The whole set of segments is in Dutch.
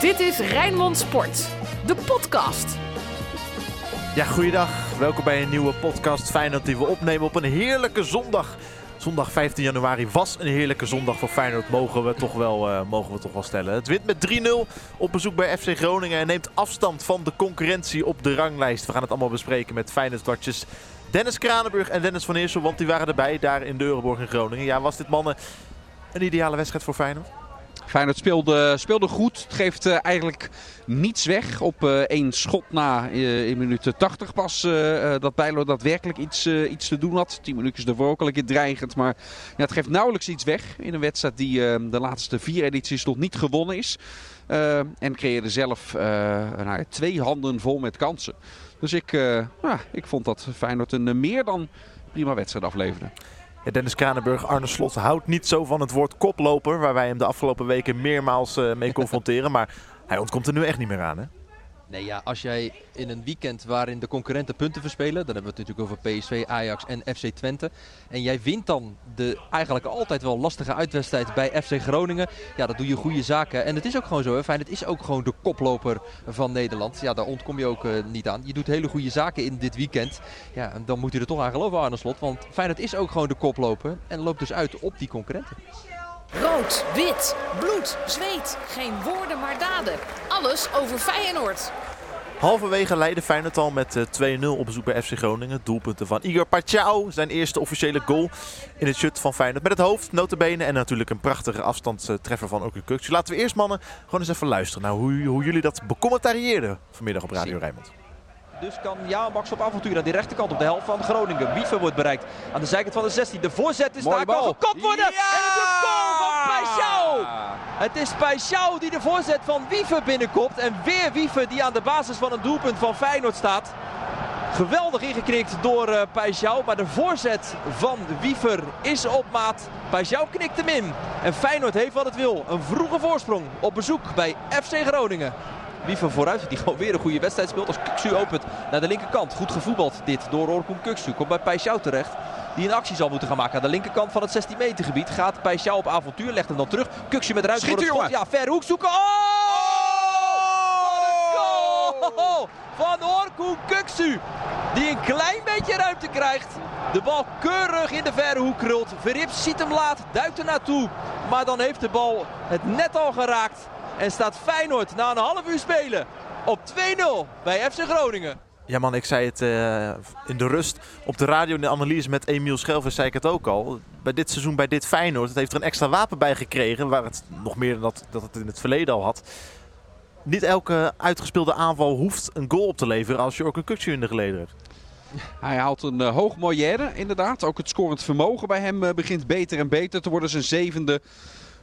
Dit is Rijnmond Sport, de podcast. Ja, goeiedag. Welkom bij een nieuwe podcast. Feyenoord die we opnemen op een heerlijke zondag. Zondag 15 januari was een heerlijke zondag voor Feyenoord, mogen we toch wel, uh, mogen we toch wel stellen. Het wint met 3-0 op bezoek bij FC Groningen en neemt afstand van de concurrentie op de ranglijst. We gaan het allemaal bespreken met Feyenoord-watjes Dennis Kranenburg en Dennis van Eersel, want die waren erbij daar in de Euroborg in Groningen. Ja, was dit mannen een ideale wedstrijd voor Feyenoord? Feyenoord speelde, speelde goed. Het geeft uh, eigenlijk niets weg. Op uh, één schot na uh, in minuut 80 pas dat Bijlo daadwerkelijk iets, iets te doen had. 10 minuutjes ervoor ook al een keer dreigend. Maar ja, het geeft nauwelijks iets weg in een wedstrijd die de laatste vier edities nog niet gewonnen is. en creëerde zelf nou, twee handen vol met kansen. Dus ik, ja, ik vond dat Feyenoord een meer dan prima wedstrijd afleverde. Dennis Kranenburg, Arne Slot houdt niet zo van het woord koploper. Waar wij hem de afgelopen weken meermaals uh, mee confronteren. Maar hij ontkomt er nu echt niet meer aan hè? Nee, ja, als jij in een weekend waarin de concurrenten punten verspelen, dan hebben we het natuurlijk over PSV, Ajax en FC Twente. En jij wint dan de eigenlijk altijd wel lastige uitwedstrijd bij FC Groningen. Ja, dat doe je goede zaken. En het is ook gewoon zo, hè, Fijn, het is ook gewoon de koploper van Nederland. Ja, daar ontkom je ook uh, niet aan. Je doet hele goede zaken in dit weekend. Ja, en dan moet je er toch aan geloven, Arne Slot. Want Feyenoord is ook gewoon de koploper en loopt dus uit op die concurrenten. Rood, wit, bloed, zweet. Geen woorden maar daden. Alles over Feyenoord. Halverwege leidde Feyenoord al met 2-0 op bezoek bij FC Groningen. Doelpunten van Igor Pachau, zijn eerste officiële goal in het shirt van Feyenoord. Met het hoofd, notabene en natuurlijk een prachtige afstandstreffer van Oku Kukcu. Laten we eerst mannen gewoon eens even luisteren naar hoe, hoe jullie dat becommentarieerden vanmiddag op Radio Rijnmond. Dus kan Jaan Max op avontuur aan die rechterkant op de helft van Groningen. Wiever wordt bereikt aan de zijkant van de 16. De voorzet is daar, kan gekopt worden. Ja! En het Het is Peixau die de voorzet van Wiever binnenkomt. En weer Wiever die aan de basis van een doelpunt van Feyenoord staat. Geweldig ingeknikt door uh. Maar de voorzet van Wiever is op maat. Peixau knikt hem in. En Feyenoord heeft wat het wil. Een vroege voorsprong op bezoek bij FC Groningen. Wiever vooruit, die gewoon weer een goede wedstrijd speelt. Als Kuksu opent naar de linkerkant. Goed gevoetbald dit door Orkun Kuksu. Komt bij Peixau terecht. Die een actie zal moeten gaan maken aan de linkerkant van het 16 meter gebied. Gaat Peixau op avontuur, legt hem dan terug. Kuksu met ruimte voor het schot. Ja, verre hoek zoeken. Oh! Wat een goal! Van Orkun Kuksu. Die een klein beetje ruimte krijgt. De bal keurig in de verre hoek krult. Verrips ziet hem laat, duikt er naartoe. Maar dan heeft de bal het net al geraakt. En staat Feyenoord na een half uur spelen op 2-0 bij FC Groningen. Ja man, ik zei het uh, in de rust op de radio in de analyse met Emiel Schelver zei ik het ook al. Bij dit seizoen, bij dit Feyenoord, het heeft er een extra wapen bij gekregen. Waar het nog meer dan dat, dat het in het verleden al had. Niet elke uitgespeelde aanval hoeft een goal op te leveren als je ook een kutje in de geleden hebt. Hij haalt een uh, hoog moyenne inderdaad. Ook het scorend vermogen bij hem uh, begint beter en beter te worden. Zijn zevende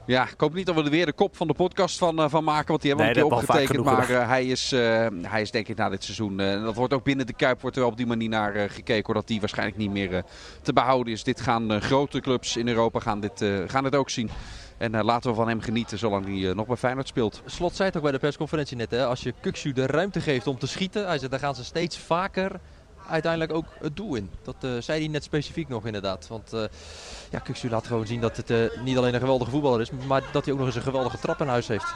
ja, ik hoop niet dat we er weer de kop van de podcast van, uh, van maken. Want die hebben we nee, een keer opgetekend. Maar uh, hij, is, uh, hij is denk ik na dit seizoen. dat wordt ook binnen de Kuip wordt er op die manier naar gekeken. Dat die waarschijnlijk niet meer te behouden is. Dit gaan grote clubs in Europa gaan dit, gaan dit ook zien. En laten we van hem genieten zolang hij nog bij Feyenoord speelt. Slot zei het ook bij de persconferentie net. Hè? Als je Kukshu de ruimte geeft om te schieten. Hij zei, dan gaan ze steeds vaker uiteindelijk ook het doel in. Dat uh, zei hij net specifiek nog inderdaad. Want uh, ja, Kuksu laat gewoon zien dat het uh, niet alleen een geweldige voetballer is, maar dat hij ook nog eens een geweldige trap in huis heeft.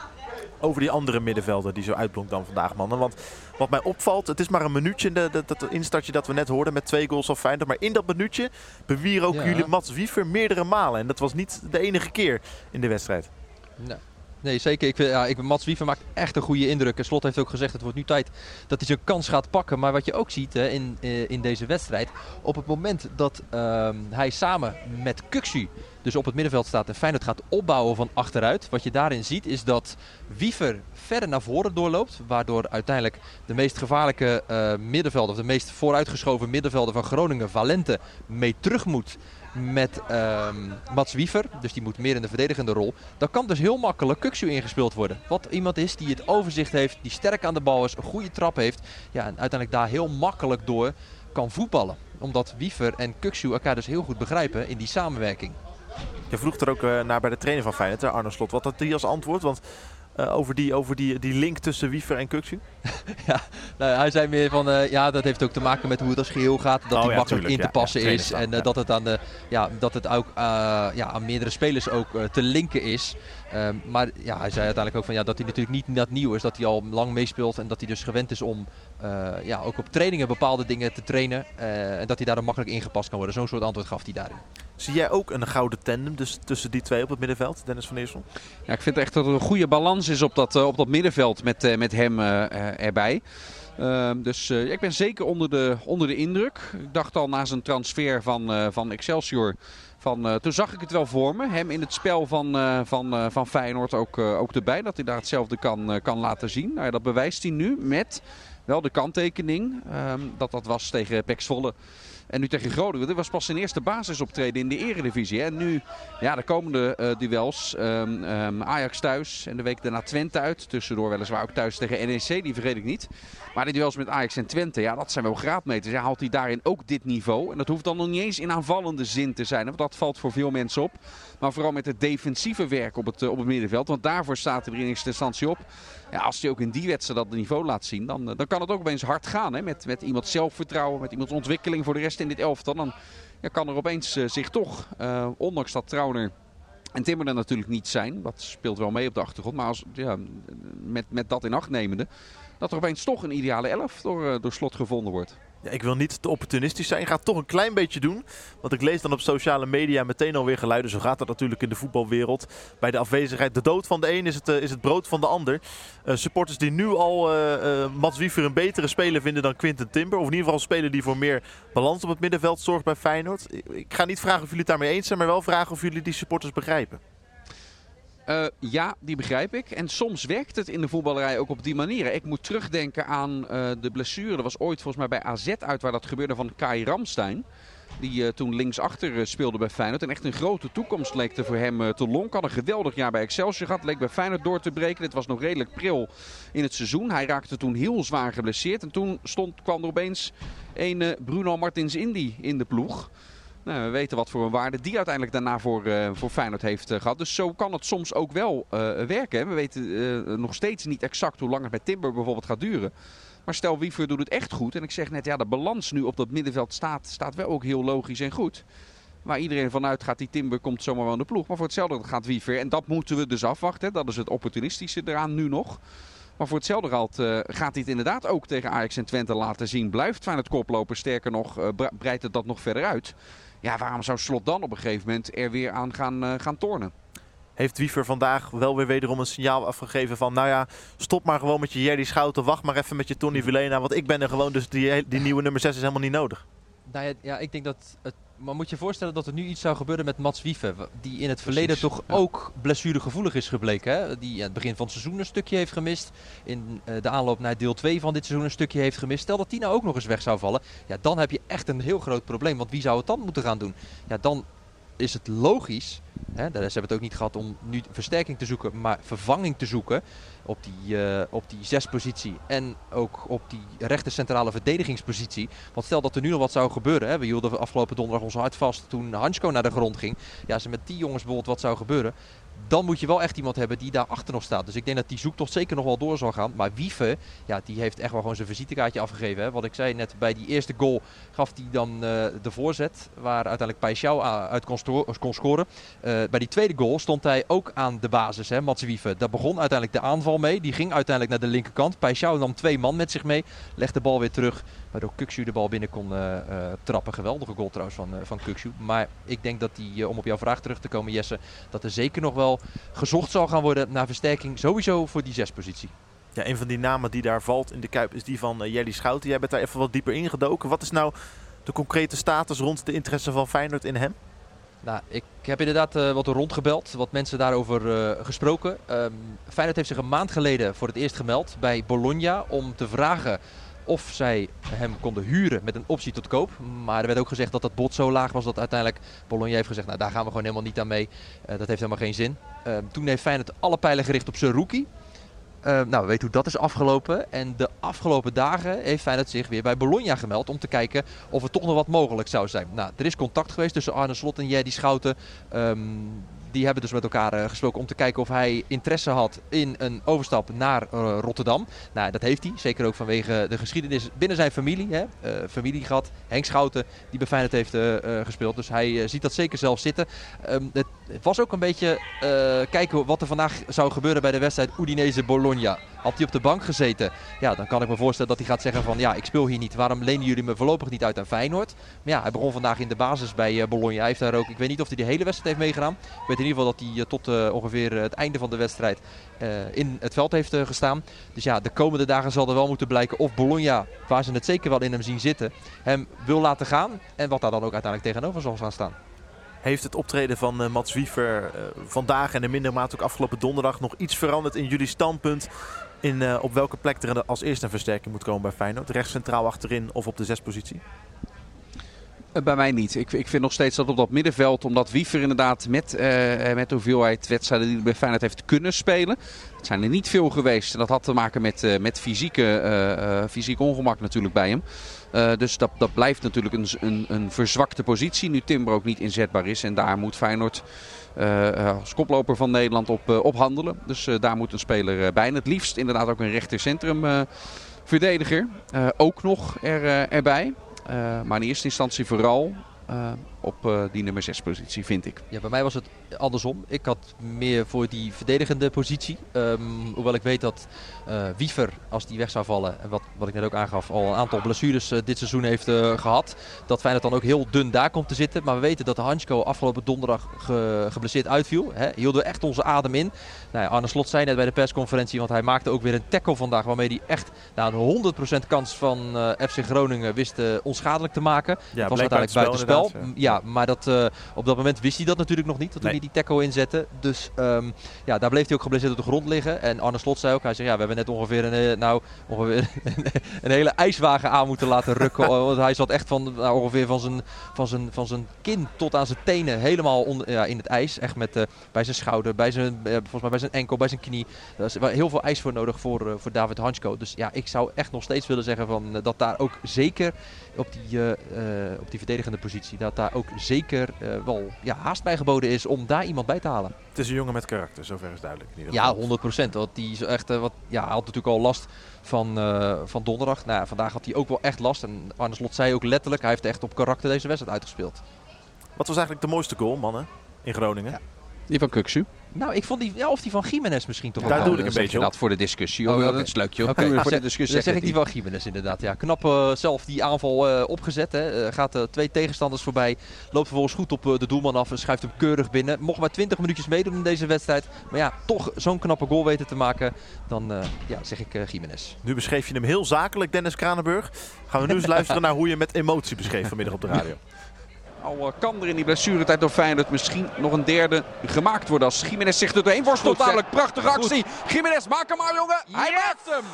Over die andere middenvelder die zo uitblonk dan vandaag, mannen. Want wat mij opvalt, het is maar een minuutje, de, de, dat instartje dat we net hoorden met twee goals of Feyenoord. Maar in dat minuutje bewieren ook ja. jullie Mats Wiever meerdere malen. En dat was niet de enige keer in de wedstrijd. Nee. Nee, zeker. Ik, ja, ik, Mats Wiever maakt echt een goede indruk. En Slot heeft ook gezegd, het wordt nu tijd dat hij zijn kans gaat pakken. Maar wat je ook ziet hè, in, in deze wedstrijd, op het moment dat uh, hij samen met Kuxu dus op het middenveld staat en Feyenoord gaat opbouwen van achteruit. Wat je daarin ziet is dat Wiever verder naar voren doorloopt. Waardoor uiteindelijk de meest gevaarlijke uh, middenvelder, of de meest vooruitgeschoven middenvelder van Groningen, Valente, mee terug moet met um, Mats Wiever. Dus die moet meer in de verdedigende rol. Dan kan dus heel makkelijk Kuksu ingespeeld worden. Wat iemand is die het overzicht heeft, die sterk aan de bal is, een goede trap heeft. Ja, en uiteindelijk daar heel makkelijk door kan voetballen. Omdat Wiever en Kuksu elkaar dus heel goed begrijpen in die samenwerking. Je vroeg er ook uh, naar bij de trainer van Feyenoord, Arno Slot. Wat had hij als antwoord? Want eh, over, die, over die, die link tussen Wiever en Kuksu? ja, nou, hij zei meer van, uh, ja, dat heeft ook te maken met hoe het als geheel gaat. Dat Oh, hij ja, makkelijk tuurlijk, in te ja, passen ja, is. En eh, ja. dat het, aan de, ja, dat het ook eh, ja, aan meerdere spelers ook eh, te linken is. Ehm, maar ja, hij zei uiteindelijk ook van, ja, dat hij natuurlijk niet net nieuw is. Dat hij al lang meespeelt en dat hij dus gewend is om eh, ja, ook op trainingen bepaalde dingen te trainen. eh, en dat hij daar dan makkelijk ingepast kan worden. Zo'n soort antwoord gaf hij daarin. Zie jij ook een gouden tandem dus tussen die twee op het middenveld, Dennis van Eersel? Ja, ik vind echt dat er een goede balans is op dat, eh, op dat middenveld met, eh, met hem eh, eh, erbij. Ehm, dus eh, ik ben zeker onder de, onder de indruk. Ik dacht al na zijn transfer van, eh, van Excelsior. Van, eh, toen zag ik het wel voor me. Hem in het spel van, eh, van, eh, van Feyenoord ook, ook erbij. Dat hij daar hetzelfde kan, kan laten zien. Nou ja, dat bewijst hij nu met wel de kanttekening. ehm, dat dat was tegen Pek Zwolle. En nu tegen Groningen. Dit was pas zijn eerste basisoptreden in de eredivisie. En nu ja, de komende eh, duels. ehm, ehm, Ajax thuis en de week daarna Twente uit. Tussendoor weliswaar ook thuis tegen NEC, die vergeet ik niet. Maar die duels met Ajax en Twente, ja, dat zijn wel graadmeters. Ja, haalt hij daarin ook dit niveau. En dat hoeft dan nog niet eens in aanvallende zin te zijn. Want dat valt voor veel mensen op. Maar vooral met het defensieve werk op het, eh, op het middenveld. Want daarvoor staat hij er in eerste instantie op. Ja, als hij ook in die wedstrijd dat niveau laat zien, dan, eh, dan kan het ook opeens hard gaan. Hè? Met, met iemands zelfvertrouwen, met iemands ontwikkeling voor de rest in dit elftal. Dan ja, kan er opeens eh, zich toch, eh, ondanks dat Trauner en Timmer er natuurlijk niet zijn. Dat speelt wel mee op de achtergrond. Maar ja, met, met dat in acht nemende, dat er opeens toch een ideale elf door, eh, door slot gevonden wordt. Ja, ik wil niet te opportunistisch zijn. Ik ga het toch een klein beetje doen. Want ik lees dan op sociale media meteen alweer geluiden. Zo gaat dat natuurlijk in de voetbalwereld. Bij de afwezigheid, de dood van de een is het, eh, is het brood van de ander. Eh, supporters die nu al eh, Mats Wiever een betere speler vinden dan Quinten Timber. Of in ieder geval een speler die voor meer balans op het middenveld zorgt bij Feyenoord. Ik, ik ga niet vragen of jullie het daarmee eens zijn. Maar wel vragen of jullie die supporters begrijpen. Eh, ja, die begrijp ik. En soms werkt het in de voetballerij ook op die manier. Ik moet terugdenken aan eh, de blessure. Dat was ooit volgens mij bij AZ uit waar dat gebeurde van Kai Ramstein. Die eh, toen linksachter speelde bij Feyenoord. En echt een grote toekomst leek er voor hem te lonken. Had een geweldig jaar bij Excelsior gehad. Leek bij Feyenoord door te breken. Dit was nog redelijk pril in het seizoen. Hij raakte toen heel zwaar geblesseerd. En toen stond, kwam er opeens een Bruno Martins Indy in de ploeg. Nou, we weten wat voor een waarde die uiteindelijk daarna voor, eh, voor Feyenoord heeft eh, gehad. Dus zo kan het soms ook wel eh, werken. We weten nog steeds niet exact hoe lang het met Timber bijvoorbeeld gaat duren. Maar stel Wiever doet het echt goed. En ik zeg net, ja, de balans nu op dat middenveld staat, staat wel ook heel logisch en goed. Waar iedereen vanuit gaat, die Timber komt zomaar wel in de ploeg. Maar voor hetzelfde gaat Wiever. En dat moeten we dus afwachten. hè. Dat is het opportunistische eraan nu nog. Maar voor hetzelfde geld eh, gaat hij het inderdaad ook tegen Ajax en Twente laten zien. Blijft Feyenoord koploper. Sterker nog, eh, bre- breidt het dat nog verder uit. Ja, waarom zou Slot dan op een gegeven moment er weer aan gaan, eh, gaan tornen? Heeft Wiever vandaag wel weer wederom een signaal afgegeven van... nou ja, stop maar gewoon met je Jerry Schouten. Wacht maar even met je Tony Vilena. Want ik ben er gewoon, dus die, die nieuwe nummer 6 is helemaal niet nodig. Nou ja, ja, ik denk dat het. Maar moet je je voorstellen dat er nu iets zou gebeuren met Mats Wiefe, wa- die in het verleden Precies, toch ja. ook blessuregevoelig is gebleken. Hè? Die aan het begin van het seizoen een stukje heeft gemist. In eh, de aanloop naar deel 2 van dit seizoen een stukje heeft gemist. Stel dat die nou ook nog eens weg zou vallen. Ja, dan heb je echt een heel groot probleem. Want wie zou het dan moeten gaan doen? Ja, dan is het logisch. Hè? Daar- Ze hebben het ook niet gehad om nu versterking te zoeken, maar vervanging te zoeken op die, eh, op die zespositie en ook op die rechter centrale verdedigingspositie. Want stel dat er nu nog wat zou gebeuren. Hè? We hielden afgelopen donderdag ons hart vast toen Hansko naar de grond ging. Ja, als er met die jongens bijvoorbeeld wat zou gebeuren. Dan moet je wel echt iemand hebben die daarachter nog staat. Dus ik denk dat die zoektocht zeker nog wel door zal gaan. Maar Wiefe, ja, die heeft echt wel gewoon zijn visitekaartje afgegeven. Hè? Wat ik zei net, bij die eerste goal gaf hij dan eh, de voorzet. Waar uiteindelijk Paixão a- uit kon, scoren. Eh, bij die tweede goal stond hij ook aan de basis, hè, Mats Wiefe. Daar begon uiteindelijk de aanval mee. Die ging uiteindelijk naar de linkerkant. Paixão nam twee man met zich mee. Legde de bal weer terug. Waardoor Kukshu de bal binnen kon eh, eh, trappen. Geweldige goal trouwens van, eh, van Kukshu. Maar ik denk dat die, om op jouw vraag terug te komen Jesse. Dat er zeker nog wel gezocht zal gaan worden naar versterking. Sowieso voor die zespositie. Ja, een van die namen die daar valt in de Kuip is die van uh, Jelly Schouten. Jij bent daar even wat dieper ingedoken. Wat is nou de concrete status rond de interesse van Feyenoord in hem? Nou, ik heb inderdaad eh, wat rondgebeld, wat mensen daarover gesproken. Ehm Feyenoord heeft zich een maand geleden voor het eerst gemeld bij Bologna om te vragen of zij hem konden huren met een optie tot koop. Maar er werd ook gezegd dat dat bod zo laag was dat uiteindelijk Bologna heeft gezegd, nou daar gaan we gewoon helemaal niet aan mee. Eh, dat heeft helemaal geen zin. Ehm, toen heeft Feyenoord alle pijlen gericht op zijn rookie. Eh, nou, we weten hoe dat is afgelopen. En de afgelopen dagen heeft Feyenoord zich weer bij Bologna gemeld om te kijken of er toch nog wat mogelijk zou zijn. Nou, er is contact geweest tussen Arne Slot en Jerry Schouten. Ehm, die hebben dus met elkaar eh, gesproken om te kijken of hij interesse had in een overstap naar eh, Rotterdam. Nou, dat heeft hij. Zeker ook vanwege de geschiedenis binnen zijn familie. Hè. Eh, familie gehad. Henk Schouten, die bij Feyenoord heeft gespeeld. Dus hij ziet dat zeker zelf zitten. Ehm, het was ook een beetje kijken wat er vandaag zou gebeuren bij de wedstrijd Udinese-Bologna. Had hij op de bank gezeten, ja, dan kan ik me voorstellen dat hij gaat zeggen van ja, ik speel hier niet. Waarom lenen jullie me voorlopig niet uit aan Feyenoord? Maar ja, hij begon vandaag in de basis bij Bologna. Hij heeft daar ook, ik weet niet of hij de hele wedstrijd heeft meegedaan. Ik weet in ieder geval dat hij eh, tot eh, ongeveer het einde van de wedstrijd eh, in het veld heeft eh, gestaan. Dus ja, de komende dagen zal er wel moeten blijken of Bologna, waar ze het zeker wel in hem zien zitten, hem wil laten gaan. En wat daar dan ook uiteindelijk tegenover zal gaan staan. Heeft het optreden van eh, Mats Wiever eh, vandaag en in minder mate ook afgelopen donderdag nog iets veranderd in jullie standpunt? In eh, op welke plek er als eerste een versterking moet komen bij Feyenoord? Rechts centraal achterin of op de zespositie? Eh, Bij mij niet. Ik, ik vind nog steeds dat op dat middenveld, omdat Wiever inderdaad met, eh, met de hoeveelheid wedstrijden die hij bij Feyenoord heeft kunnen spelen. Het zijn er niet veel geweest. En dat had te maken met, eh, met fysieke, eh, eh, fysiek ongemak natuurlijk bij hem. Eh, dus dat, dat blijft natuurlijk een, een, een verzwakte positie. Nu Timber ook niet inzetbaar is. En daar moet Feyenoord eh, eh, als koploper van Nederland op, eh, op handelen. Dus eh, daar moet een speler eh, bij. En het liefst inderdaad ook een rechtercentrum eh, verdediger. Eh, ook nog er, eh, erbij. Eh, maar in eerste instantie vooral eh, op eh, die nummer 6 positie, vind ik. Ja, bij mij was het andersom. Ik had meer voor die verdedigende positie. Ehm, hoewel ik weet dat eh, Wiever, als die weg zou vallen, en wat, wat ik net ook aangaf, al een aantal blessures eh, dit seizoen heeft eh, gehad. Dat Feyenoord dan ook heel dun daar komt te zitten. Maar we weten dat de Hansko afgelopen donderdag ge- geblesseerd uitviel. Hè. Hielden we echt onze adem in. Nou ja, Arne Slot zei net bij de persconferentie, want hij maakte ook weer een tackle vandaag. Waarmee hij echt nou, een 100% kans van eh, FC Groningen wist onschadelijk te maken. Ja, het was uiteindelijk buitenspel. inderdaad, Ja, maar dat, eh, op dat moment wist hij dat natuurlijk nog niet. Toen Nee. hij die tackle inzette. Dus ehm, ja, daar bleef hij ook geblesseerd op de grond liggen. En Arne Slot zei ook, hij zei ja, we hebben net ongeveer een, eh, nou, ongeveer een hele ijswagen aan moeten laten rukken. Want hij zat echt van, nou, ongeveer van zijn, van, zijn, van zijn kin tot aan zijn tenen helemaal onder, ja, in het ijs. Echt met, eh, bij zijn schouder, bij zijn, volgens mij bij zijn enkel, bij zijn knie. Daar is heel veel ijs voor nodig voor, voor David Hansko. Dus ja, ik zou echt nog steeds willen zeggen van, dat daar ook zeker op die, op die verdedigende positie, dat daar ook zeker eh, wel ja, haast bij geboden is om daar iemand bij te halen. Het is een jongen met karakter, zover is duidelijk. In ieder Ja, geval. 100 procent. Want die is echt, eh, wat, ja, hij had natuurlijk al last van, eh, van donderdag. Nou, ja, vandaag had hij ook wel echt last. En Arne Slot zei ook letterlijk, hij heeft echt op karakter deze wedstrijd uitgespeeld. Wat was eigenlijk de mooiste goal, mannen, in Groningen? Ja. Die van Kuksu. Nou, ik vond die, ja, of die van Jiménez misschien toch Daar wel. doe ik een beetje op. dat voor de discussie. Oh. Dat is leuk joh. Oké, voor ah, de zeg- discussie Dan zeg ik die van Jiménez inderdaad. Ja, knap eh, zelf die aanval eh, opgezet. Hè. Eh, gaat twee tegenstanders voorbij. Loopt vervolgens goed op eh, de doelman af en schuift hem keurig binnen. Mocht maar 20 minuutjes meedoen in deze wedstrijd. Maar ja, toch zo'n knappe goal weten te maken. Dan eh, ja, zeg ik eh Jiménez. Nu beschreef je hem heel zakelijk, Dennis Kranenburg. Gaan we nu eens luisteren naar hoe je met emotie beschreef vanmiddag op de radio. Al eh, kan er in die blessuretijd door Feyenoord misschien nog een derde gemaakt worden als Jiménez zich er doorheen worstelt. Namelijk prachtige actie. Jiménez, maak hem maar jongen. Hij Yes! maakt hem.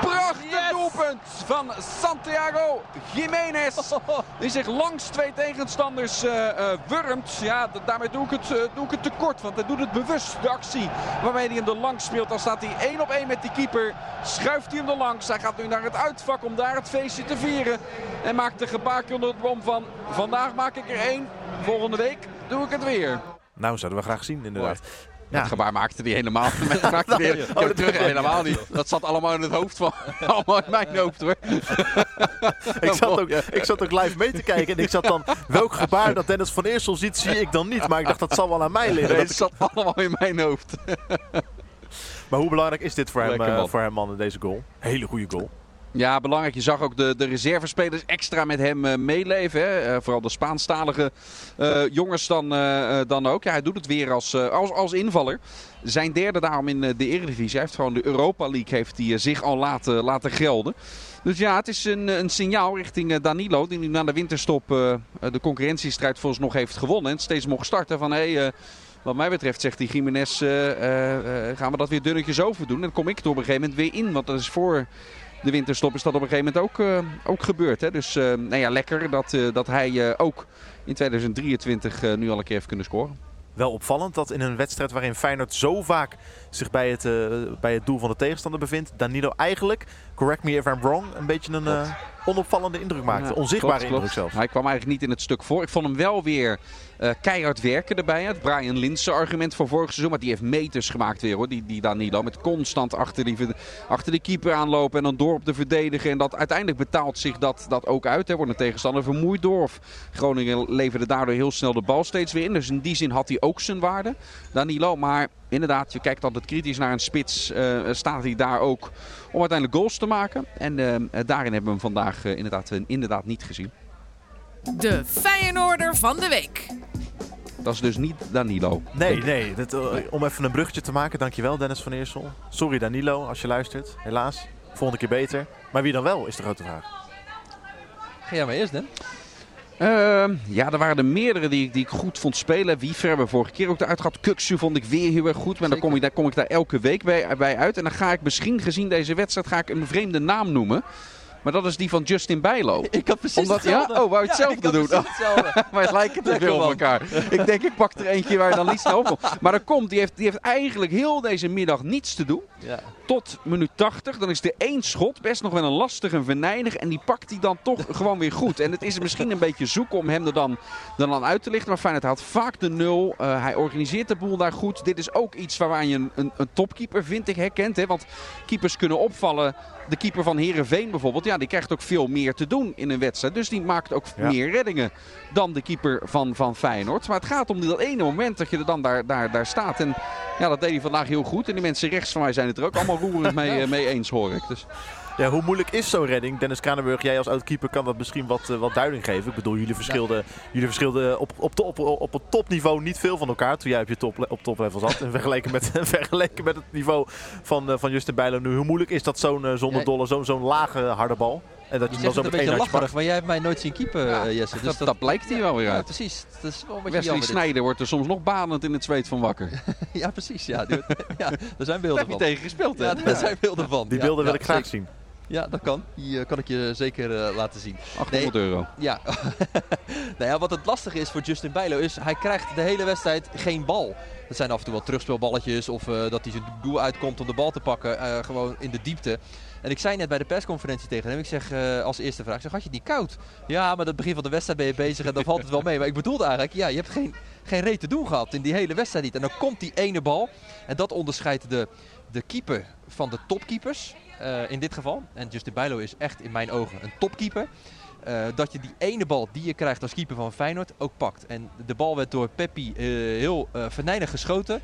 Prachtig Yes! doelpunt van Santiago Jiménez. Die zich langs twee tegenstanders eh, wurmt. Ja, daarmee doe ik, het, eh, doe ik het tekort. Want hij doet het bewust, de actie waarmee hij hem er langs speelt. Dan staat hij één op één met die keeper. Schuift hij hem er langs. Hij gaat nu naar het uitvak om daar het feestje te vieren. En maakt de gebaartje onder het bom van... Vandaag maak ik er één. Volgende week doe ik het weer. Nou, zouden we graag zien, inderdaad. Ja. Dat gebaar maakte hij helemaal. maakte die, ik heb dat het terug helemaal niet. Dat zat allemaal in het hoofd van. allemaal in mijn hoofd hoor. Ik zat, ook, ik zat ook live mee te kijken en ik zat dan... Welk gebaar dat Dennis van Eersel ziet, zie ik dan niet. Maar ik dacht, dat zal wel aan mij liggen. Nee, Dat het zat allemaal in mijn hoofd. Maar hoe belangrijk is dit voor hem, Lekker eh, man. voor hem man, deze goal? Hele goede goal. Ja, belangrijk. Je zag ook de, de reservespelers extra met hem eh, meeleven. Hè? Eh, vooral de Spaanstalige eh, jongens dan, dan ook. Ja, hij doet het weer als, als, als invaller. Zijn derde daarom in de Eredivisie. Hij heeft gewoon de Europa League heeft hij, zich al laten, laten gelden. Dus ja, het is een, een signaal richting Danilo. Die nu na de winterstop de concurrentiestrijd volgens nog heeft gewonnen. En steeds mocht starten van... Hey, wat mij betreft zegt die Jiménez, eh, eh, eh, gaan we dat weer dunnetjes overdoen. En dan kom ik er op een gegeven moment weer in. Want dat is voor de winterstop is dat op een gegeven moment ook, ook gebeurd. Hè? Dus eh, nou ja, lekker dat, dat hij ook in 2023 eh, nu al een keer heeft kunnen scoren. Wel opvallend dat in een wedstrijd waarin Feyenoord zo vaak zich bij het, bij het doel van de tegenstander bevindt, Danilo eigenlijk, correct me if I'm wrong, een beetje een uh, onopvallende indruk maakte. Ja, Onzichtbare klopt, indruk klopt. zelfs. Hij kwam eigenlijk niet in het stuk voor. Ik vond hem wel weer eh, keihard werken erbij. Het Brian Linsen argument van vorig seizoen. Maar die heeft meters gemaakt weer hoor. Die, die Danilo. Met constant achter die, achter die keeper aanlopen. En dan door op de verdedigen. En dat, uiteindelijk betaalt zich dat, dat ook uit. Hè. Wordt een tegenstander vermoeid door. Of Groningen leverde daardoor heel snel de bal steeds weer in. Dus in die zin had hij ook zijn waarde. Danilo. Maar inderdaad, je kijkt altijd kritisch naar een spits. eh, staat hij daar ook om uiteindelijk goals te maken. En eh, daarin hebben we hem vandaag eh, inderdaad, inderdaad niet gezien. De Feyenoorder van de week. Dat is dus niet Danilo. Nee, nee. Dat, om even een bruggetje te maken, dankjewel Dennis van Eersel. Sorry Danilo, als je luistert. Helaas. Volgende keer beter. Maar wie dan wel, is de grote vraag. Ga jij maar eerst, Dan. Ehm, ja, er waren er meerdere die, ik- die ik goed vond spelen. Wiever hebben we vorige keer ook eruit gehad. Kuksu vond ik weer heel erg goed. Maar dan kom, ik, daar kom ik daar elke week bij, bij uit. En dan ga ik misschien gezien deze wedstrijd ga ik een vreemde naam noemen. Maar dat is die van Justin Bijlo. Ik had precies Omdat- ja? Oh, wou je hetzelfde doen? precies hetzelfde. maar het lijken te veel op elkaar. Ik denk, ik pak er eentje waar je dan niet snel op komt. Maar er komt, die heeft, die heeft eigenlijk heel deze middag niets te doen. ja. Tot minuut 80. Dan is er één schot. Best nog wel een lastig en venijnig. En die pakt hij dan toch gewoon weer goed. En het is misschien een beetje zoeken om hem er dan, dan aan uit te lichten. Maar Feyenoord haalt vaak de nul. Eh, hij organiseert de boel daar goed. Dit is ook iets waaraan je een, een, een topkeeper, vind ik, herkent. Hè? Want keepers kunnen opvallen. De keeper van Herenveen bijvoorbeeld. Ja, die krijgt ook veel meer te doen in een wedstrijd. Dus die maakt ook Ja. meer reddingen dan de keeper van, van Feyenoord. Maar het gaat om dat ene moment dat je er dan daar, daar, daar staat. En ja, dat deed hij vandaag heel goed. En die mensen rechts van mij zijn het er ook allemaal roerend mee, eh, mee eens, hoor ik. Dus Ja, hoe moeilijk is zo'n redding? Dennis Kranenburg, jij als oud-keeper kan dat misschien wat, eh, wat duiding geven. Ik bedoel, jullie verschilden, jullie verschilden op, op, op, op het topniveau niet veel van elkaar toen jij op je top, op toplevel zat. En vergeleken met, vergeleken met het niveau van, eh, van Justin Bijlo nu. Hoe moeilijk is dat zo'n eh, zonder Ja. dolle, zo'n zo'n lage harde bal? En dat Je je hem dan zegt zo het een beetje lacherig, maar jij hebt mij nooit zien keepen, Ja, Jesse. Dus dat, dat blijkt hier wel weer Ja, uit. precies. Dat is wel een Wesley. Sneijder wordt er soms nog banend in het zweet van wakker. Ja, precies. Ja, die- ja, er zijn Daar beelden heb je van. tegen gespeeld, hè? Ja, daar zijn beelden van. Die Ja, beelden wil ja, ik graag zeker. zien. Ja, dat kan. Die eh, kan ik je zeker eh, laten zien. 800 euro. Ja. nou ja, wat het lastige is voor Justin Bijlo is, hij krijgt de hele wedstrijd geen bal. Dat zijn af en toe wel terugspeelballetjes of eh, dat hij zijn doel uitkomt om de bal te pakken, gewoon in de diepte. En ik zei net bij de persconferentie tegen hem, ik zeg als eerste vraag, ik zeg, had je niet koud? Ja, maar het begin van de wedstrijd ben je bezig en dan valt het wel mee. Maar ik bedoelde eigenlijk, ja, je hebt geen, geen reet te doen gehad in die hele wedstrijd niet. En dan komt die ene bal en dat onderscheidt de, de keeper van de topkeepers eh, in dit geval. En Justin Bijlo is echt in mijn ogen een topkeeper. Eh, dat je die ene bal die je krijgt als keeper van Feyenoord ook pakt. En de bal werd door Peppi eh, heel eh venijnig geschoten.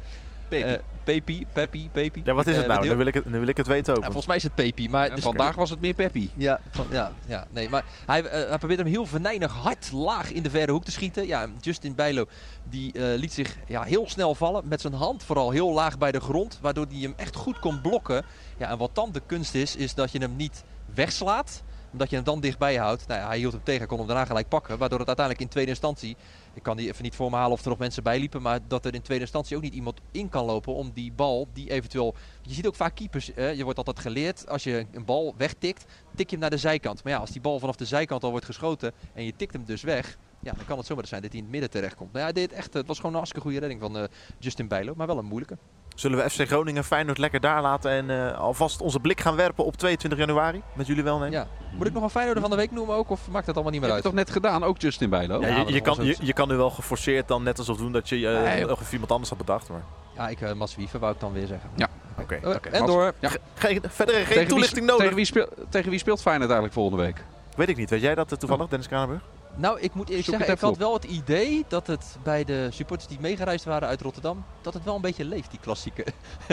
Pepi. Eh, Pepi, Peppi, Pepi. Ja, wat is Eh, het nou? met Nu wil ik het, nu wil ik het weten ook. Ja, volgens mij is het Pepi. Maar dus- vandaag was het meer Peppi. ja, van, ja, ja, nee, maar hij, eh, hij probeert hem heel venijnig hard laag in de verre hoek te schieten. Ja, Justin Bijlo die eh, liet zich ja, heel snel vallen. Met zijn hand vooral heel laag bij de grond. Waardoor hij hem echt goed kon blokken. Ja, en wat dan de kunst is, is dat je hem niet wegslaat. Omdat je hem dan dichtbij houdt. Nou ja, hij hield hem tegen, kon hem daarna gelijk pakken. Waardoor het uiteindelijk in tweede instantie... Ik kan die even niet voor me halen of er nog mensen bij liepen. Maar dat er in tweede instantie ook niet iemand in kan lopen om die bal die eventueel... Je ziet ook vaak keepers, je wordt altijd geleerd. Als je een bal wegtikt, tik je hem naar de zijkant. Maar ja, als die bal vanaf de zijkant al wordt geschoten en je tikt hem dus weg... Ja, dan kan het zomaar zijn dat hij in het midden terechtkomt. Nou ja, deed echt, het was gewoon een hartstikke goede redding van eh, Justin Bijlo. Maar wel een moeilijke. Zullen we FC Groningen Feyenoord lekker daar laten en eh, alvast onze blik gaan werpen op 22 januari? Met jullie wel nemen? Ja. Moet ik nog een Feyenoorder van de week noemen ook? Of maakt het allemaal niet meer heb je uit? toch net gedaan, ook Justin Bijlo? Ja, Ja, je, dat kan, je, kan nu wel geforceerd dan net alsof doen dat je eh, Nee, even iemand anders had bedacht. Maar Ja, ik, uh, Mats Wiever wou ik dan weer zeggen. Ja. oké. Oké, en door. Ja. Geen, verder geen Tegen wie- toelichting nodig. Tegen wie, speel, tegen wie speelt Feyenoord eigenlijk volgende week? Weet ik niet. Weet jij dat toevallig, Dennis Kranenburg? Nou, ik moet eerlijk zeggen, ik had wel het idee dat het bij de supporters die meegereisd waren uit Rotterdam, dat het wel een beetje leeft, die klassieke.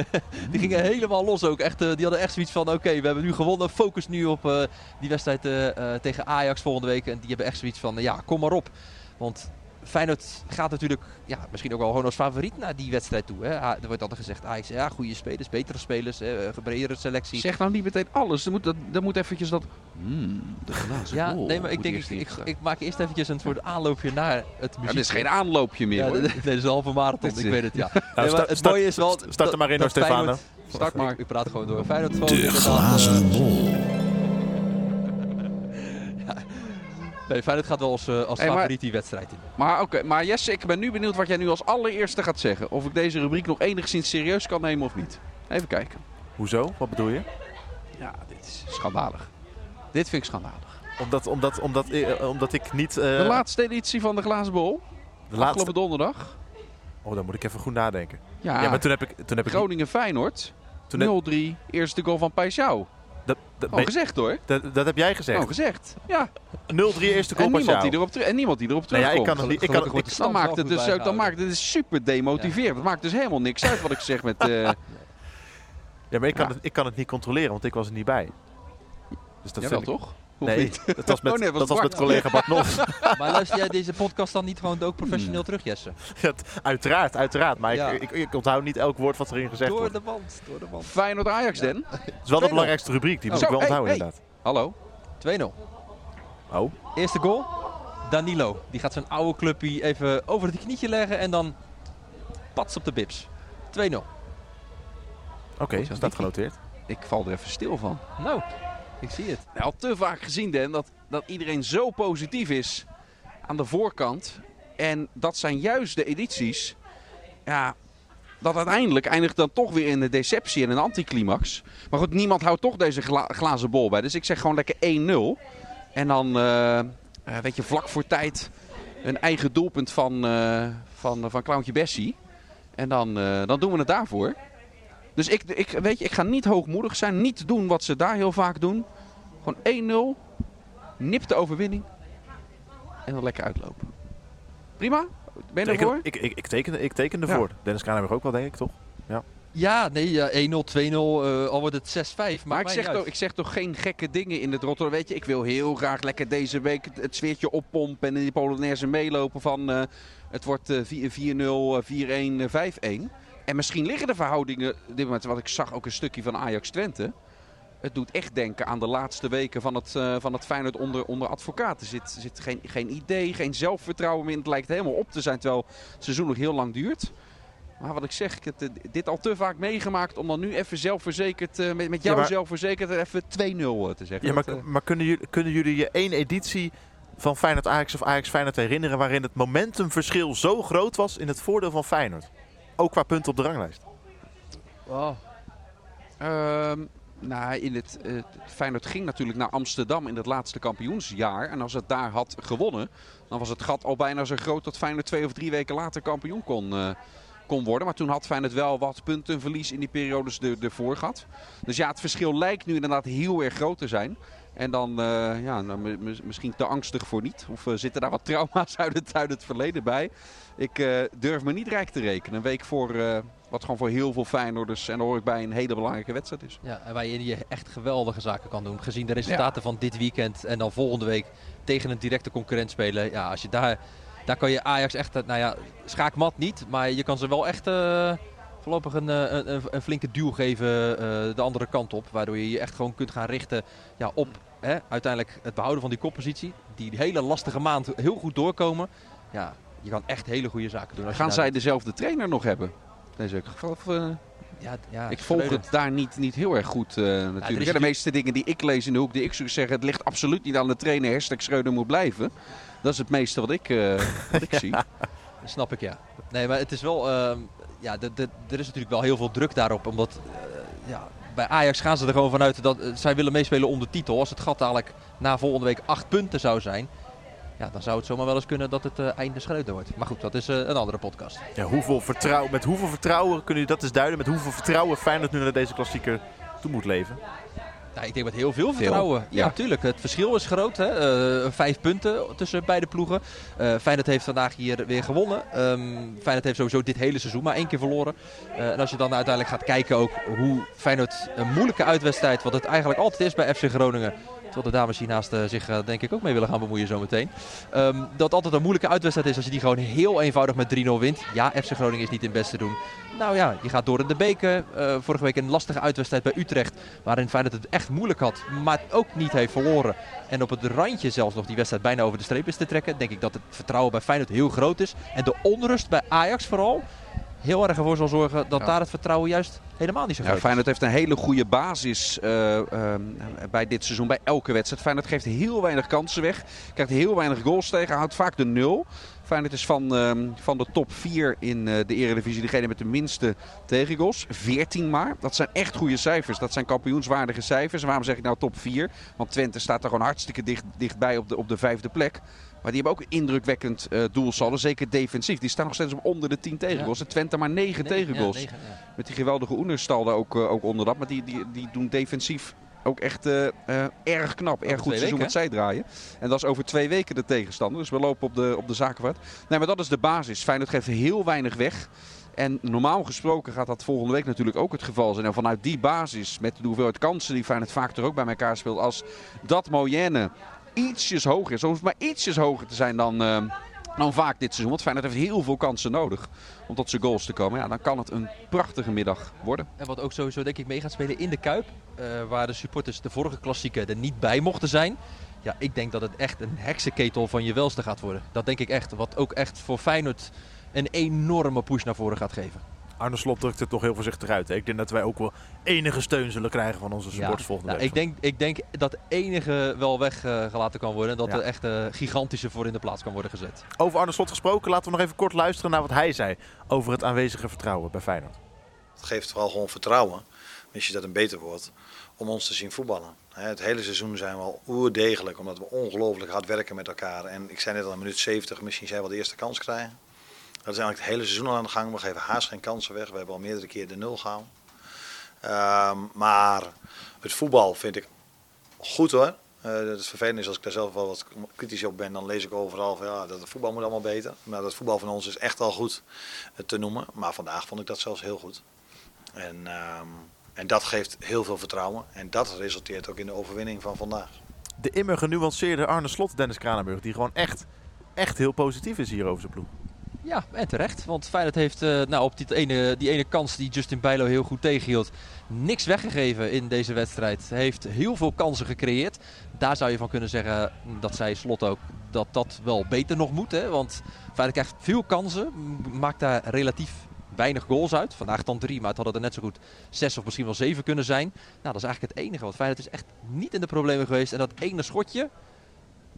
die gingen helemaal los ook. Echt, eh, die hadden echt zoiets van, oké, we hebben nu gewonnen, focus nu op eh, die wedstrijd eh, tegen Ajax volgende week. En die hebben echt zoiets van, ja, kom maar op. Want Feyenoord gaat natuurlijk, ja, misschien ook wel gewoon als favoriet naar die wedstrijd toe. Hè. Er wordt altijd gezegd, Ajax, ja, goede spelers, betere spelers, hè, gebreidere selectie. Zeg nou niet meteen alles. Er moet, dat, er moet eventjes dat... Hmm, de glazen Ja, bol nee, maar ik denk, ik, ik, ik maak eerst eventjes een soort aanloopje naar het Ja, muziek. dit is geen aanloopje meer, Ja, hoor. nee, dit is een halve marathon, ik weet het, ja. Nou, Nee, maar start- het start- mooie is wel... start er maar in, hoor, dat Stefano. Start maar. Ik praat gewoon door. Feyenoord gewoon De glazen eh, bol. Nee, Feyenoord gaat wel als, eh, als Hey, maar- favoriet die wedstrijd in. Maar, oké, maar Jesse, ik ben nu benieuwd wat jij nu als allereerste gaat zeggen. Of ik deze rubriek nog enigszins serieus kan nemen of niet. Even kijken. Hoezo? Wat bedoel je? Ja, dit is schandalig. Dit vind ik schandalig. Omdat, omdat, omdat, eh, omdat ik niet... eh, De laatste editie van de Glazen Bol. de laatste... Afgelopen donderdag. Oh, dan moet ik even goed nadenken. Ja, Ja, maar toen heb ik... Toen heb Groningen-Feyenoord. toen heb- 0-3. Eerste goal van Paixão. Dat, Gewoon gezegd hoor. dat, dat heb jij gezegd. Gewoon gezegd. Ja. 0-3 eerste goal En niemand, die erop en niemand die erop ja, terugkomt. ik kan het niet... Ik kan, ik, de Dan maakt het dus dan maakt het dus super demotiverend. Het maakt dus helemaal niks uit wat ik zeg met... eh, ja, maar ik kan, Ja. Het, ik kan het niet controleren, want ik was er niet bij. Dus dat Jawel ik- toch? Of Nee, dat was met, Oh, nee, was dat was met collega Bart Nos. Maar luister jij deze podcast dan niet gewoon ook professioneel Hmm. terug, Jesse? Ja, uiteraard, uiteraard. Maar Ja. ik, ik, ik onthoud niet elk woord wat erin gezegd Door wordt. de wand, door de wand. Feyenoord-Ajax, Den. Het is wel de belangrijkste rubriek, die moet Zo, ik wel hey, onthouden hey. inderdaad. Hallo. 2-0. Oh, Eerste goal, Danilo. Die gaat zijn oude clubje even over het knietje leggen en dan pats op de bips. 2-0. oké, Goed zo, staat genoteerd. Ik val er even stil van. Nou, ik zie het. Nou, al te vaak gezien, Den, dat, dat iedereen zo positief is aan de voorkant. En dat zijn juist de edities. Ja, dat uiteindelijk eindigt dan toch weer in een deceptie en een anticlimax. Maar goed, niemand houdt toch deze gla- glazen bol bij. Dus ik zeg gewoon lekker 1-0. En dan, eh, eh, weet je, vlak voor tijd een eigen doelpunt van, eh van, van Clowntje Bessie. En dan, dan doen we het daarvoor. Dus ik, ik, weet je, ik ga niet hoogmoedig zijn. Niet doen wat ze daar heel vaak doen. Gewoon 1-0. Nip de overwinning. En dan lekker uitlopen. Prima? Ben je Teken- ervoor? ik, ik, ik, teken, ik teken Ja. ervoor. Dennis Kranenberg ook wel, denk ik, toch? Ja, nee, ja, 1-0, 2-0, eh, al wordt het 6-5. Maar ik zeg, toch, ik zeg toch geen gekke dingen in het Rotterdam. Weet je, ik wil heel graag lekker deze week het, sfeertje oppompen. En in die Polonaise meelopen van eh, het wordt eh, 4- 4-0, eh, 4-1, eh, 5-1. En misschien liggen de verhoudingen, dit moment, wat ik zag ook een stukje van Ajax Twente. Het doet echt denken aan de laatste weken van het, eh, van het Feyenoord onder, onder advocaten. Er zit, zit geen, geen idee, geen zelfvertrouwen meer. in. Het lijkt helemaal op te zijn, terwijl het seizoen nog heel lang duurt. Maar wat ik zeg, ik heb eh, dit al te vaak meegemaakt om dan nu even zelfverzekerd, eh, met, met jou Ja, maar- zelfverzekerd, even 2-0 te zeggen. Ja, maar, Dat, eh, maar kunnen, jullie, kunnen jullie je één editie van Feyenoord Ajax of Ajax Feyenoord herinneren waarin het momentumverschil zo groot was in het voordeel van Feyenoord? Ook qua punten op de ranglijst. Ehm, nou, in het, Feyenoord ging natuurlijk naar Amsterdam in het laatste kampioensjaar. En als het daar had gewonnen, dan was het gat al bijna zo groot dat Feyenoord twee of drie weken later kampioen kon, eh, kon worden. Maar toen had Feyenoord wel wat puntenverlies in die periodes er- ervoor gehad. Dus ja, het verschil lijkt nu inderdaad heel erg groot te zijn. En dan, eh, ja, nou, mi- mi- misschien te angstig voor niet. Of eh, zitten daar wat trauma's uit het, uit het verleden bij. Ik eh, durf me niet rijk te rekenen. Een week voor, wat gewoon voor heel veel Feyenoorders, en hoor ik bij, een hele belangrijke wedstrijd is. Ja, en waarin je echt geweldige zaken kan doen. Gezien de resultaten van dit weekend en dan volgende week tegen een directe concurrent spelen. Ja, als je daar, daar kan je Ajax echt, nou ja, schaakmat niet. Maar je kan ze wel echt voorlopig een, eh, een, een, een flinke duw geven eh, de andere kant op. Waardoor je je echt gewoon kunt gaan richten ja, op hè, uiteindelijk het behouden van die koppositie. Die hele lastige maand heel goed doorkomen. Ja, je kan echt hele goede zaken doen. Als Gaan zij dezelfde trainer nog hebben? Deze? Of, eh, Ja, ja, ik volg het daar niet, niet heel erg goed natuurlijk. Ja, de meeste dingen die ik lees in de hoek, die ik zou zeggen, het ligt absoluut niet aan de trainer. Hashtag Schreuder moet blijven. Dat is het meeste wat ik, wat ik zie. Snap ik, ja. Nee, maar het is wel... ehm, ja, er is natuurlijk wel heel veel druk daarop. Omdat eh, ja, bij Ajax gaan ze er gewoon vanuit dat eh, zij willen meespelen om de titel. Als het gat dadelijk na volgende week acht punten zou zijn... Ja, dan zou het zomaar wel eens kunnen dat het eh, einde Schreuder wordt. Maar goed, dat is een andere podcast. Ja, hoeveel met hoeveel vertrouwen kunnen jullie dat eens duiden? Met hoeveel vertrouwen Feyenoord nu naar deze klassieker toe moet leven? Nou, ik denk met heel veel vertrouwen. Ja, ja. natuurlijk. Het verschil is groot. Hè? Eh, vijf punten tussen beide ploegen. Eh Feyenoord heeft vandaag hier weer gewonnen. Ehm Feyenoord heeft sowieso dit hele seizoen maar één keer verloren. Eh, en als je dan uiteindelijk gaat kijken ook hoe Feyenoord een moeilijke uitwedstrijd, wat het eigenlijk altijd is bij FC Groningen. Terwijl de dames hiernaast eh, zich eh, denk ik ook mee willen gaan bemoeien zometeen. Ehm dat altijd een moeilijke uitwedstrijd is als je die gewoon heel eenvoudig met 3-0 wint. Ja, FC Groningen is niet in het beste doen. Nou ja, je gaat door in de beker. Eh, vorige week een lastige uitwedstrijd bij Utrecht. Waarin Feyenoord het echt moeilijk had, maar ook niet heeft verloren. En op het randje zelfs nog die wedstrijd bijna over de streep is te trekken. Denk ik dat het vertrouwen bij Feyenoord heel groot is. En de onrust bij Ajax vooral. Heel erg ervoor zal zorgen dat Ja. daar het vertrouwen juist helemaal niet zo Ja, groot is. Feyenoord heeft een hele goede basis eh, ehm, bij dit seizoen, bij elke wedstrijd. Feyenoord geeft heel weinig kansen weg, krijgt heel weinig goals tegen, houdt vaak de nul. Feyenoord is van, ehm, van de top 4 in eh, de Eredivisie degene met de minste tegengoals. 14 maar. Dat zijn echt goede cijfers. Dat zijn kampioenswaardige cijfers. En waarom zeg ik nou top 4? Want Twente staat er gewoon hartstikke dicht, dichtbij op de, op de vijfde plek. Maar die hebben ook een indrukwekkend doelsaldo, zeker defensief. Die staan nog steeds op onder de 10 tegengoals. En Twente maar 9 Nee, tegengoals. ja, ja. Met die geweldige Oenerstal daar ook, eh, ook onder dat. Maar die, die, die doen defensief ook echt eh, erg knap. Erg goed seizoen wat zij draaien. En dat is over twee weken de tegenstander. Dus we lopen op de, op de zakenvaart. Nee, maar dat is de basis. Feyenoord geeft heel weinig weg. En normaal gesproken gaat dat volgende week natuurlijk ook het geval zijn. En vanuit die basis, met de hoeveelheid kansen die Feyenoord vaak er ook bij elkaar speelt. Als dat Moyenne ietsjes hoger is, maar ietsjes hoger te zijn dan, eh, dan vaak dit seizoen. Want Feyenoord heeft heel veel kansen nodig om tot zijn goals te komen. Ja, dan kan het een prachtige middag worden. En wat ook sowieso denk ik mee gaat spelen in de Kuip. eh, waar de supporters de vorige klassieke er niet bij mochten zijn. Ja, ik denk dat het echt een heksenketel van je welste gaat worden. Dat denk ik echt. Wat ook echt voor Feyenoord een enorme push naar voren gaat geven. Arne Slot drukt het toch heel voorzichtig uit. Hè? Ik denk dat wij ook wel enige steun zullen krijgen van onze supporters volgende Nou, week. ik, denk, ik denk dat enige wel weggelaten kan worden. En dat Ja. er echt een gigantische voor in de plaats kan worden gezet. Over Arne Slot gesproken, laten we nog even kort luisteren naar wat hij zei over het aanwezige vertrouwen bij Feyenoord. Het geeft vooral gewoon vertrouwen, mis je dat een beter wordt, om ons te zien voetballen. Hè, Het hele seizoen zijn we al oerdegelijk, omdat we ongelooflijk hard werken met elkaar. En ik zei net al, een minuut 70, misschien zij wel de eerste kans krijgen. Dat is eigenlijk het hele seizoen al aan de gang. We geven haast geen kansen weg. We hebben al meerdere keer de nul gehaald. Ehm, maar het voetbal vind ik goed hoor. Eh, het vervelend is als ik daar zelf wel wat kritisch op ben, dan lees ik overal van ja, dat het voetbal moet allemaal beter. Maar dat voetbal van ons is echt al goed eh, te noemen. Maar vandaag vond ik dat zelfs heel goed. En, ehm, en dat geeft heel veel vertrouwen. En dat resulteert ook in de overwinning van vandaag. De immer genuanceerde Arne Slot, Dennis Kranenburg, die gewoon echt, echt heel positief is hier over zijn ploeg. Ja, en terecht. Want Feyenoord heeft eh, nou, op die ene, die ene kans die Justin Bijlo heel goed tegenhield... niks weggegeven in deze wedstrijd. Heeft heel veel kansen gecreëerd. Daar zou je van kunnen zeggen, dat zei Slot ook, dat dat wel beter nog moet. Hè? Want Feyenoord krijgt veel kansen, maakt daar relatief weinig goals uit. Vandaag dan drie, maar het hadden er net zo goed zes of misschien wel zeven kunnen zijn. Nou, dat is eigenlijk het enige. Want Feyenoord is echt niet in de problemen geweest. En dat ene schotje,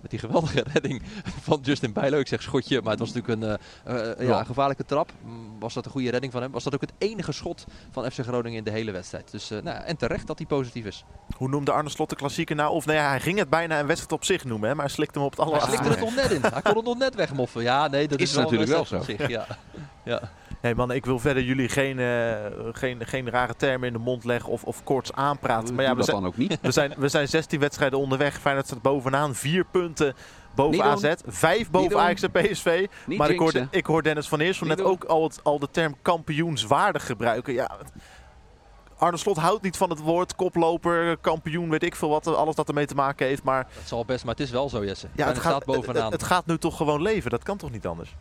met die geweldige redding van Justin Bijlo. Ik zeg schotje, maar het was natuurlijk een, eh, eh, ja, Ja. een gevaarlijke trap. Mm, Was dat een goede redding van hem? Was dat ook het enige schot van FC Groningen in de hele wedstrijd. Dus, eh, nou, en terecht dat hij positief is. Hoe noemde Arne Slot de klassieker nou? Of nee, hij ging het bijna een wedstrijd op zich noemen, hè, maar hij slikte hem op het Hij allerlaatste. slikte het nog net in. Hij kon het nog net wegmoffen. Ja, nee, dat is, Is wel natuurlijk wel op zich, Ja. ja. Nee man, ik wil verder jullie geen, eh, geen, geen rare termen in de mond leggen of, of koorts aanpraten. Maar ja, we dat zijn, dan ook niet. we, zijn, we zijn 16 wedstrijden onderweg. Feyenoord staat bovenaan. Vier punten boven Niet doen. AZ. Vijf boven. Ajax en PSV. Niet maar ik hoorde, ik hoor Dennis van Eersel net doen. ook al, het, al de term kampioenswaardig gebruiken. Ja, Arne Slot houdt niet van het woord koploper, kampioen, weet ik veel wat. Alles dat ermee te maken heeft. Maar Dat zal best, maar het is wel zo, Jesse. ja, het, het gaat, staat bovenaan. Het, het gaat nu toch gewoon leven. Dat kan toch niet anders?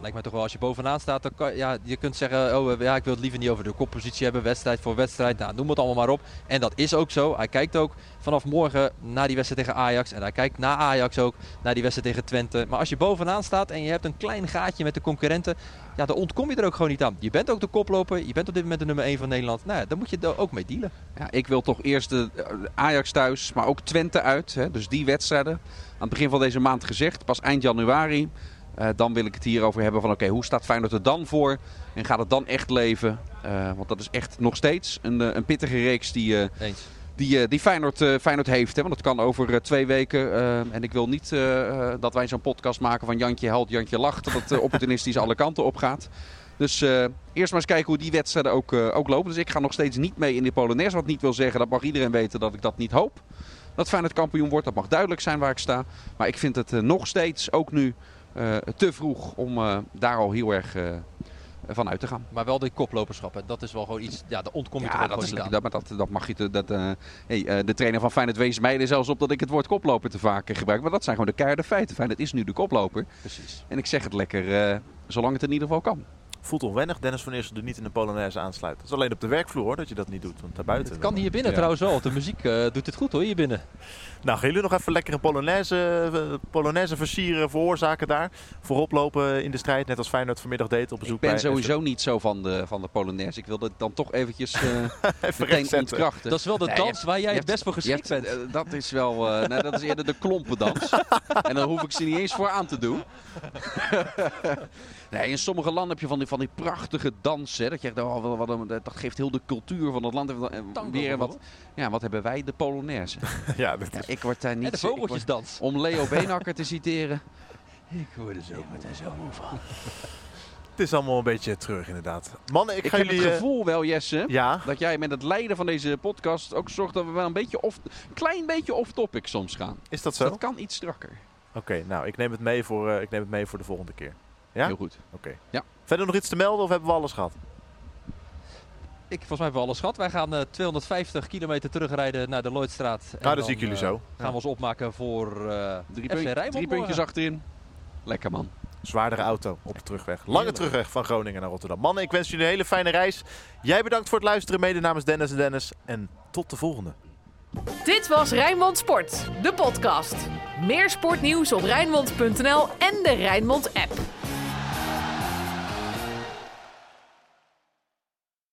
Lijkt mij toch wel als je bovenaan staat, dan kan, ja, je kunt zeggen, oh eh, ja, ik wil het liever niet over de koppositie hebben, wedstrijd voor wedstrijd, nou, noem het allemaal maar op. En dat is ook zo. Hij kijkt ook vanaf morgen naar die wedstrijd tegen Ajax en hij kijkt na Ajax ook naar die wedstrijd tegen Twente. Maar als je bovenaan staat en je hebt een klein gaatje met de concurrenten, ja, dan ontkom je er ook gewoon niet aan. Je bent ook de koploper, je bent op dit moment de nummer 1 van Nederland. Nou ja, dan moet je er ook mee dealen. Ja, ik wil toch eerst de eh, Ajax thuis, maar ook Twente uit. Hè, dus die wedstrijden. Aan het begin van deze maand gezegd, pas eind januari. Eh, dan wil ik het hierover hebben van oké, hoe staat Feyenoord er dan voor? En gaat het dan echt leven? Eh, want dat is echt nog steeds een, eh, een pittige reeks die, Eens. die, die Feyenoord, Feyenoord heeft. Hè? Want dat kan over twee weken. en ik wil niet dat wij zo'n podcast maken van Jantje held, Jantje lacht. Dat het opportunistisch alle kanten op gaat. Dus eerst maar eens kijken hoe die wedstrijden ook, eh, ook lopen. Dus ik ga nog steeds niet mee in de Polonaise. Wat niet wil zeggen, dat mag iedereen weten dat ik dat niet hoop. Dat Feyenoord kampioen wordt, dat mag duidelijk zijn waar ik sta. Maar ik vind het nog steeds, ook nu, te vroeg om eh, daar al heel erg eh, van uit te gaan. Maar wel de koploperschap, hè. dat is wel gewoon iets, ja, daar ontkom je Ja, dat, is, dat, maar dat, dat mag je. te- Dat, eh, hey, eh, de trainer van Feyenoord wees mij er zelfs op dat ik het woord koploper te vaak eh, gebruik. Maar dat zijn gewoon de keiharde feiten. Feyenoord is nu de koploper. Precies. En ik zeg het lekker, eh, zolang het in ieder geval kan. Voelt onwennig. Dennis van Eersel er niet in de Polonaise aansluit. Het is alleen op de werkvloer hoor, dat je dat niet doet. Want daarbuiten... Het kan hier binnen Ja. trouwens wel. De muziek eh, doet het goed hoor, hier binnen. Nou, gaan jullie nog even lekker een Polonaise, eh, Polonaise versieren, veroorzaken daar? Voorop lopen in de strijd, net als Feyenoord vanmiddag deed op bezoek Ik ben bij sowieso niet zo van de, van de Polonaise. Ik wil dat dan toch eventjes eh Even meteen ontkrachten. Dat is wel de Nee, dans waar jij het best voor geschikt hebt, bent. dat is wel, eh, nee, dat is eerder de klompendans. en dan hoef ik ze niet eens voor aan te doen. nee, in sommige landen heb je van die, van die prachtige dansen. hè, Dat, je, oh, wat, een- dat geeft heel de cultuur van het land. En weer wat, ja, wat hebben wij? De Polonaise. Ja, dat Ja, is, ik word daar niet... En de ik word- vogeltjesdans. om Leo Beenhakker te citeren. Ik word er zo meteen zo moe van. het is allemaal een beetje terug inderdaad. Mannen, ik, Ik ga heb jullie... het eh, gevoel wel, Jesse, ja, dat jij met het leiden van deze podcast ook zorgt dat we wel een beetje off, klein beetje off-topic soms gaan. is dat zo? Dat kan iets strakker. Oké, nou, ik neem, het mee voor, eh, ik neem het mee voor de volgende keer. Ja? Heel goed. Oké. Ja. Verder nog iets te melden of hebben we alles gehad? Ik, volgens mij hebben we alles gehad. Wij gaan eh, 250 kilometer terugrijden naar de Lloydstraat. En Nou, dan dan, zie ik jullie eh, zo. Gaan we ons opmaken voor eh Drie, punt- drie puntjes achterin. Lekker man. Zwaardere auto op de terugweg. Lange Heerlijk. terugweg van Groningen naar Rotterdam. Mannen, ik wens jullie een hele fijne reis. Jij bedankt voor het luisteren, mede namens Dennis en Dennis. En tot de volgende. Dit was Rijnmond Sport, de podcast. Meer sportnieuws op Rijnmond.nl en de Rijnmond app.